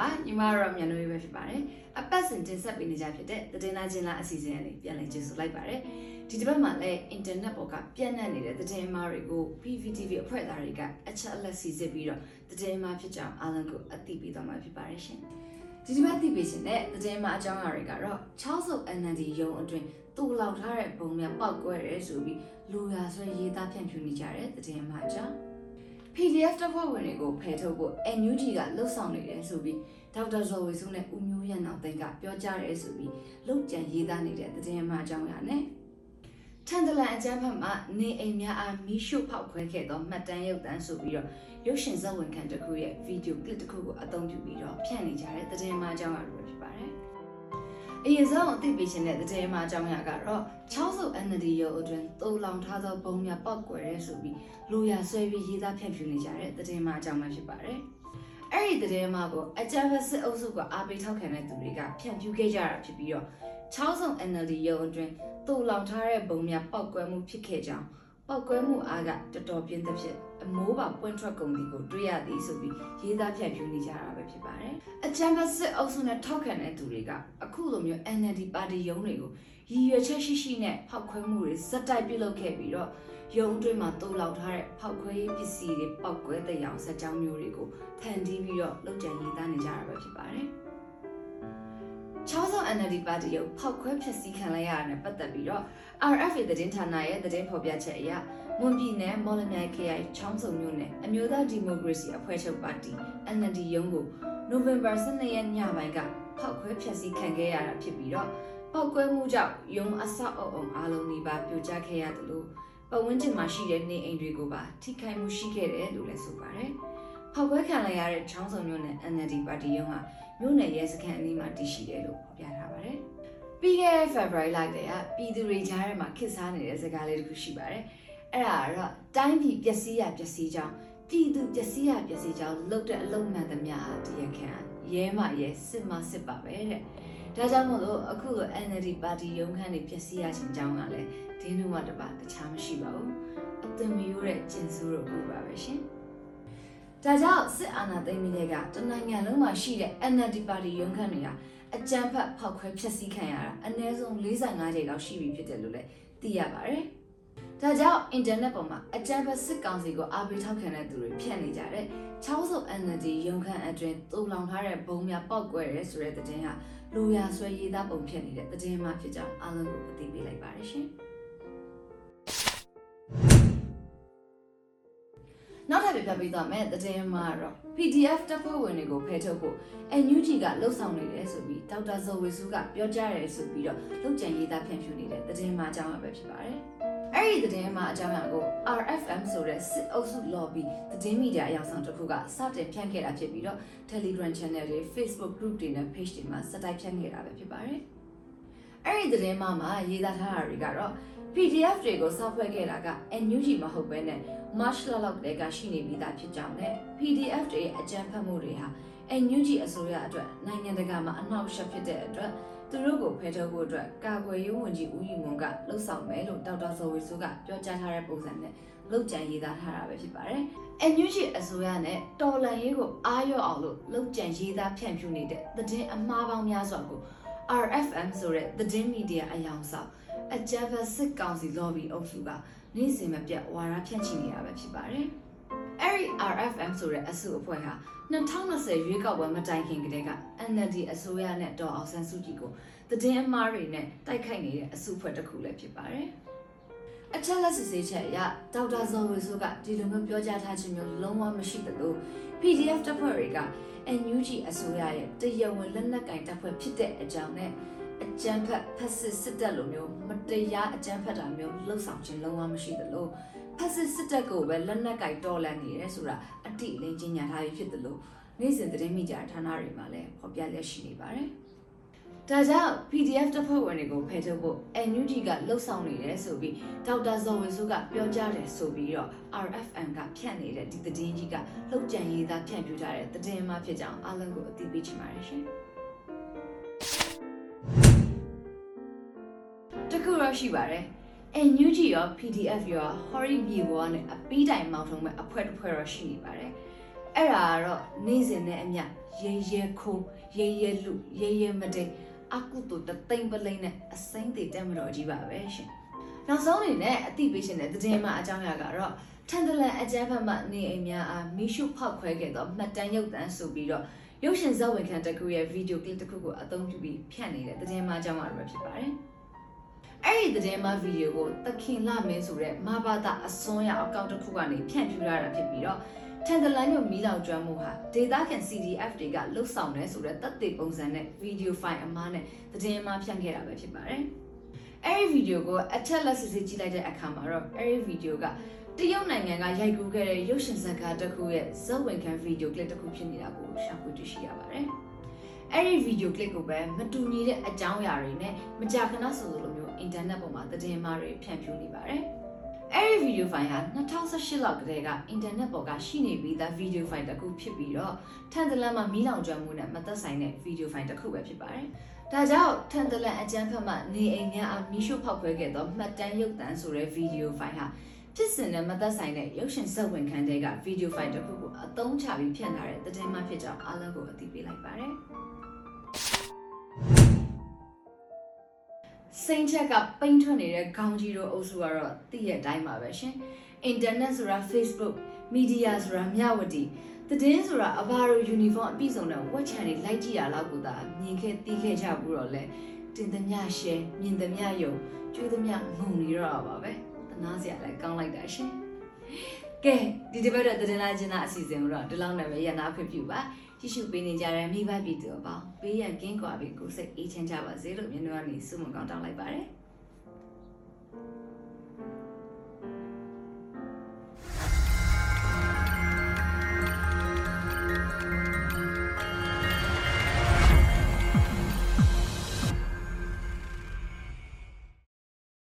ပါညီမတို့မြန်လို့ပဲဖြစ်ပါတယ်အပတ်စဉ်တင်ဆက်ပေးနေကြဖြစ်တဲ့သတင်းလာချင်းလားအစီအစဉ်လေးပြန်လည်ကျေးဇူးလိုက်ပါတယ်ဒီတစ်ပတ်မှာလည်းအင်တာနက်ပေါ်ကပြန့်နှံ့နေတဲ့သတင်းမှားတွေကို PVTV အဖွဲ့သားတွေကအချက်အလက်စီစစ်ပြီးတော့သတင်းမှားဖြစ်ကြောင်းအားလုံးကိုအသိပေးသွားမှာဖြစ်ပါတယ်ရှင်ဒီတစ်ပတ်သိပေးရှင်တဲ့သတင်းမှားအကြောင်းအရာတွေကတော့6စုပ် NND ရုံးအတွင်းတူလောက်ထားတဲ့ပုံများပောက်ကွဲတယ်ဆိုပြီးလူရာဆွဲရေးသားဖြန့်ဖြူးနေကြတဲ့သတင်းမှားအကြောင်း PDF တပ်ဖွဲ့ဝင်တွေကိုဖယ်ထုတ်ဖို့ NUG ကလှုပ်ဆောင်နေတယ်ဆိုပြီးဒေါက်တာဇော်ဝေစုနဲ့ဦးမျိုးရန်အောင်သိန်းကပြောကြားရဲဆိုပြီးလှုပ်ကြံရေးသားနေတဲ့သတင်းအမှားအကြောင်းအရာနဲ့ထန်တလန်အကြမ်းဖက်မှနေအိမ်များအားမီးရှို့ဖောက်ခွဲခဲ့သောမှတ်တမ်းရုပ်သံဆိုပြီးတော့ရုပ်ရှင်ဇာတ်ဝင်ခံတစ်ခုရဲ့ဗီဒီယိုကလစ်တစ်ခုကိုအသုံးပြုပြီးတော့ဖြန့်နေကြတဲ့သတင်းအမှားအကြောင်းအရာတွေဖြစ်ပါတယ် အရင်ဆုံးအသိပေးခြင်းတဲ့သတင်းအမှားအကြောင်းအရာကတော့6စုပ် NLD ရုပ်အတွင်းတိုးလောင်ထားသောဘုံများပောက်ကွယ်ရဲဆိုပြီးလူရဆွဲပြီးရေးသားဖြန့်ဖြူးနေကြတဲ့သတင်းအမှားအကြောင်းပဲဖြစ်ပါတယ်။အဲ့ဒီသတင်းအမှားကိုအကြမ်းဖက်စစ်အုပ်စုကအားပေးထောက်ခံတဲ့သူတွေကဖြန့်ဖြူးခဲ့ကြတာဖြစ်ပြီးတော့6စုံ NLD ရုံအတွင်းတိုးလောင်ထားတဲ့ဘုံများပောက်ကွဲမှုဖြစ်ခဲ့ကြောင်း ပောက်ကွဲမှုအားကတော်တော်ပြင်းသဖြင့်အမိုးပါပွင့်ထွက်ကုန်သည်ကိုတွေ့ရသည်ဆိုပြီးရေးသားဖြန့်ဖြူးနေကြတာပဲဖြစ်ပါတယ်။အကြမ်းဖက်စစ်အုပ်စုနဲ့ထောက်ခံတဲ့သူတွေကအခုလိုမျိုး NLD ပါတီရုံးတွေကိုရည်ရွယ်ချက်ရှိရှိနဲ့ဖောက်ခွဲမှုတွေစက်တိုက်ပြုလုပ်ခဲ့ပြီးတော့ရုံအတွင်းမှာတိုးလောက်ထားတဲ့ဖောက်ခွဲရေးပစ္စည်းတွေပောက်ကွဲတဲ့ရောင်စက်ကြောင်းမျိုးတွေကိုဖန်တီးပြီးတော့လုပ်ကြံရေးသားနေကြတာပဲဖြစ်ပါတယ်။ 6ဆောင် NLD ပါတီရုပ်ဖောက်ခွဲဖျက်ဆီးခံလိုက်ရတာနဲ့ပတ်သက်ပြီးတော့ RFA သတင်းဌာနရဲ့သတင်းဖော်ပြချက်အရမွန်ပြည်နယ်မော်လမြိုင်ခရိုင်ချောင်းစုံမြို့နယ်အမျိုးသားဒီမိုကရေစီအဖွဲ့ချုပ်ပါတီ NLD ရုံးကိုနိုဝင်ဘာ12ရက်ညပိုင်းကဖောက်ခွဲဖျက်ဆီးခံခဲ့ရတာဖြစ်ပြီးတော့ပောက်ကွဲမှုကြောင့်ရုံးအဆောက်အအုံအားလုံးဒီပါပြိုကျခဲ့ရတယ်လို့ပတ်ဝန်းကျင်မှာရှိတဲ့နေအိမ်တွေကိုပါထိခိုက်မှုရှိခဲ့တယ်လို့လည်းဆိုပါတယ်။ ဖောက်ခွဲခံလိုက်ရတဲ့ချောင်းစုံမြို့နယ် NLD ပါတီရုံးဟာမြို့နယ်ရဲစခန်းအနီးမှာတည်ရှိတယ်လို့ဖော်ပြထားပါတယ်။ပြီးခဲ့တဲ့ February လကတည်းကပြည်သူတွေကြားထဲမှာခစ်စားနေတဲ့စကားလေးတစ်ခုရှိပါတယ်။အဲ့ဒါကတော့တိုင်းပြည်ပျက်စီးရပျက်စီးကြောင်းပြည်သူပျက်စီးရပျက်စီးကြောင်းလုပ်တဲ့အလုံးမှန်သမျှတရားခံရဲမရဲစစ်မစစ်ပါပဲတဲ့။ဒါကြောင့်မို့လို့အခုလို NLD ပါတီရုံးခန်းတွေပျက်စီးရခြင်းကြောင်းကလည်းဒီနုမတပါတခြားမရှိပါဘူး။အသွင်မရိုးတဲ့ကျင်ဆိုးတို့ကိုပါပဲရှင်။ ဒါကြောင့်စစ်အာဏာသိမ်းပြီးတဲ့ကတနိုင်ငံလုံးမှာရှိတဲ့ NLD ပါတီရုံးခန်းတွေဟာအကြမ်းဖက်ဖောက်ခွဲဖျက်ဆီးခံရတာအနည်းဆုံး45ကြိမ်လောက်ရှိပြီဖြစ်တယ်လို့လည်းသိရပါတယ်။ဒါကြောင့်အင်တာနက်ပေါ်မှာအကြမ်းဖက်စစ်ကောင်စီကိုအားပေးထောက်ခံတဲ့သူတွေဖြန့်နေကြတဲ့6စုံ NLD ရုံးခန်းအတွင်းတူလောင်ထားတဲ့ဘုံများပောက်ကွဲရဲဆိုတဲ့သတင်းဟာလူရဆွဲရေးသားပုံဖြစ်နေတဲ့သတင်းမှဖြစ်ကြောင်းအားလုံးကိုအသိပေးလိုက်ပါတယ်ရှင်။ နောက်ထပ်ပြပြပေးသွားမယ်သတင်းမှာတော့ PDF တပ်ဖွဲ့ဝင်တွေကိုဖယ်ထုတ်ဖို့ NUG ကလှုပ်ဆောင်နေတယ်ဆိုပြီးဒေါက်တာဇော်ဝေစုကပြောကြားတယ်ဆိုပြီးတော့လုံခြံရေးသားဖြန့်ဖြူးနေတဲ့သတင်းမှာအကြောင်းအရာပဲဖြစ်ပါတယ်။အဲ့ဒီသတင်းမှာအကြောင်းအရာကို RFM ဆိုတဲ့စစ်အုပ်စု lobby သတင်းမီဒီယာအယောင်ဆောင်တစ်ခုကစတင်ဖြန့်ခဲ့တာဖြစ်ပြီးတော့ Telegram channel တွေ Facebook group တွေနဲ့ page တွေမှာစတိုက်ဖြန့်ခဲ့တာပဲဖြစ်ပါတယ်။အဲ့ဒီသတင်းမှာမှာရေးသားထားတာတွေကတော့ PDF တွေကိုစောက်ဖွဲ့ခဲ့တာက NUG မဟုတ်ဘဲနဲ့ March လလောက်ကတည်းကရှိနေပြီးသားဖြစ်ကြောင်းနဲ့ PDF တွေရဲ့အကြမ်းဖက်မှုတွေဟာ NUG အစိုးရအတွက်နိုင်ငံတကာမှာအနှောက်အယှက်ဖြစ်တဲ့အတွက်သူတို့ကိုဖယ်ထုတ်ဖို့အတွက်ကာကွယ်ရေးဝန်ကြီးဦးယူမွန်ကလှုပ်ဆောင်မယ်လို့ဒေါက်တာဇော်ဝေဆိုးကပြောကြားထားတဲ့ပုံစံနဲ့လုပ်ကြံရေးသားထားတာပဲဖြစ်ပါတယ်။ NUG အစိုးရနဲ့တော်လန်ရေးကိုအားရော့အောင်လို့လုပ်ကြံရေးသားဖြန့်ဖြူးနေတဲ့သတင်းအမှားပေါင်းများစွာကို RFM ဆိုတဲ့သတင်းမီဒီယာအယောင်ဆောင် အကြမ်းဖက်စစ်ကောင်စီ lobby အုပ်စုကနေ့စဉ်မပြတ်ဝါဒဖြန့်ချီနေတာပဲဖြစ်ပါတယ်။အဲဒီ RFM ဆိုတဲ့အစုအဖွဲ့ဟာ2020ရွေးကောက်ပွဲမတိုင်ခင်ကတည်းက NLD အစိုးရနဲ့ဒေါ်အောင်ဆန်းစုကြည်ကိုသတင်းအမှားတွေနဲ့တိုက်ခိုက်နေတဲ့အစုအဖွဲ့တစ်ခုလည်းဖြစ်ပါတယ်။အချက်လက်စစ်ဆေးချက်အရဒေါက်တာဇော်ဝေဆိုးကဒီလိုမျိုးပြောကြားထားခြင်းမျိုးလုံးဝမရှိသလို PDF တပ်ဖွဲ့တွေက NUG အစိုးရရဲ့တရားဝင်လက်နက်ကင်တပ်ဖွဲ့ဖြစ်တဲ့အကြောင်းနဲ့ အကြမ်းဖက်ဖက်စစ်စစ်တပ်လိုမျိုးမတရားအကြမ်းဖက်တာမျိုးလှုပ်ဆောင်ခြင်းလုံးဝမရှိသလိုဖက်စစ်စစ်တပ်ကိုပဲလက်နက်ကင်တော်လှန်နေရဲဆိုတာအတိအလင်းကြီးညာထားပြီးဖြစ်သလိုနေ့စဉ်သတင်းမိကြဌာနတွေမှာလည်းဖော်ပြလျက်ရှိနေပါတယ်။ဒါကြောင့် PDF တပ်ဖွဲ့ဝင်တွေကိုဖယ်ထုတ်ဖို့ NUG ကလှုပ်ဆောင်နေတယ်ဆိုပြီးဒေါက်တာဇော်ဝေစုကပြောကြားတယ်ဆိုပြီးတော့ RFM ကဖြန့်နေတဲ့ဒီသတင်းကြီးကလှုပ်ကြံရေးသားဖြန့်ပြထားတဲ့သတင်းမှဖြစ်ကြောင်းအားလုံးကိုအသိပေးချင်ပါတယ်ရှင်။ ခုတော့ရှိပါတယ်။ NUG ရော PDF ရော Hori မြေပေါ်ကနေအပီးတိုင်မောက်ထုံးမဲ့အဖွဲတစ်ဖွဲတော့ရှိနေပါတယ်။အဲ့ဒါကတော့နေ့စဉ်နဲ့အမျှရေရဲခိုးရေရဲလူရေရဲမတိတ်အကုတုတသိမ့်ပလိမ့်နဲ့အစိမ့်သေးတက်မတော်ကြီးပါပဲရှင်နောက်ဆုံးအနေနဲ့အသိပေးရှင်တဲ့သတင်းမှအကြောင်းအရာကတော့ထန်တလန်အကျန်းဖတ်မှနေအိမ်များအားမီးရှို့ဖောက်ခွဲခဲ့သောမှတ်တမ်းရုပ်သံဆိုပြီးတော့ရုပ်ရှင်ဇာတ်ဝင်ခံတစ်ခုရဲ့ဗီဒီယိုကလစ်တစ်ခုကိုအသုံးပြုပြီးဖြန့်နေတဲ့သတင်းမှအကြောင်းအရာပဲဖြစ်ပါတယ် အဲ့ဒီသတင်းမှဗီဒီယိုကိုသခင်လမင်းဆိုတဲ့မဘာသာအစွန်းရောက်အကောင့်တစ်ခုကနေဖြန့်ဖြူးရတာဖြစ်ပြီးတော့ထန်တလန်မြို့မီးလောင်ကျွမ်းမှုဟာဒေတာကန် CDF တွေကလှုပ်ဆောင်နေဆိုတဲ့တပ်တွေပုံစံနဲ့ဗီဒီယိုဖိုင်အမားနဲ့သတင်းအမှားဖြန့်ခဲ့တာပဲဖြစ်ပါတယ်။အဲဒီဗီဒီယိုကိုအထက်လက်စစ်စစ်ကြည့်လိုက်တဲ့အခါမှာတော့အဲဒီဗီဒီယိုကတရုတ်နိုင်ငံကရိုက်ကူးခဲ့တဲ့ရုပ်ရှင်ဇာတ်ကားတစ်ခုရဲ့ဇက်ဝင်ခံဗီဒီယိုကလစ်တစ်ခုဖြစ်နေတာကိုရှာဖွေတွေ့ရှိရပါတယ်။ အဲဒီဗီဒီယိုကလစ်ကိုပဲမတူညီတဲ့အကြောင်းအရာတွေနဲ့မကြာခဏဆိုလိုမျိုးအင်တာနက်ပေါ်မှာသတင်းအမှားတွေဖြန့်ဖြူးနေပါတယ်။အဲ့ဒီဗီဒီယိုဖိုင်ဟာ2018လောက်ကတည်းကအင်တာနက်ပေါ်ကရှိနေပြီးသားဗီဒီယိုဖိုင်တစ်ခုဖြစ်ပြီးတော့ထန်တလန်မှာမီးလောင်ကျွမ်းမှုနဲ့မသက်ဆိုင်တဲ့ဗီဒီယိုဖိုင်တစ်ခုပဲဖြစ်ပါတယ်။ဒါကြောင့်ထန်တလန်အကျန်းဖက်မှနေအိမ်များအားမီးရှို့ဖောက်ခွဲခဲ့သောမှတ်တမ်းရုပ်သံဆိုတဲ့ဗီဒီယိုဖိုင်ဟာဖြစ်စဉ်နဲ့မသက်ဆိုင်တဲ့ရုပ်ရှင်ဇာတ်ဝင်ခန်းတွေကဗီဒီယိုဖိုင်တစ်ခုကိုအသုံးချပြီးဖြန့်လာတဲ့သတင်းမှဖြစ်ကြောင်းအားလုံးကိုအသိပေးလိုက်ပါတယ်။ စိန်ချက်ကပိန်ထွက်နေတဲ့ခေါင်းကြီးတို့အုပ်စုကတော့သိရတဲ့အတိုင်းပါပဲရှင်။ internet ဆိုတာ Facebook media ဆိုတာမြဝတီသတင်းဆိုတာအဘာတို့ uniform အပြည့်စုံတဲ့ watch channel တွေလိုက်ကြည့်ရလောက်ကိုသာမြင်ခဲ့သိခဲ့ကြဘူးတော့လေတင်သမျှ share မြင်သမျှယုံကျွေးသမျှငုံနေတော့တာပါပဲတနာစရာလည်းကောင်းလိုက်တာရှင်ကဲဒီတစ်ပတ်တဲ့သတင်းလာခြင်းအစီအစဉ်ကိုတော့ဒီလောက်နဲ့ပဲရနာခွင့်ပြုပါ ကြည့်ရှုပေးနေကြတဲ့မိဘပြည်သူအပေါင်းပေးရန်ကင်းကွာပြီးကိုယ်စိတ်အေးချမ်းကြပါစေလို့မြင်တော့ကနေဆုမွန်ကောင်းတောင်းလိုက်ပါတယ်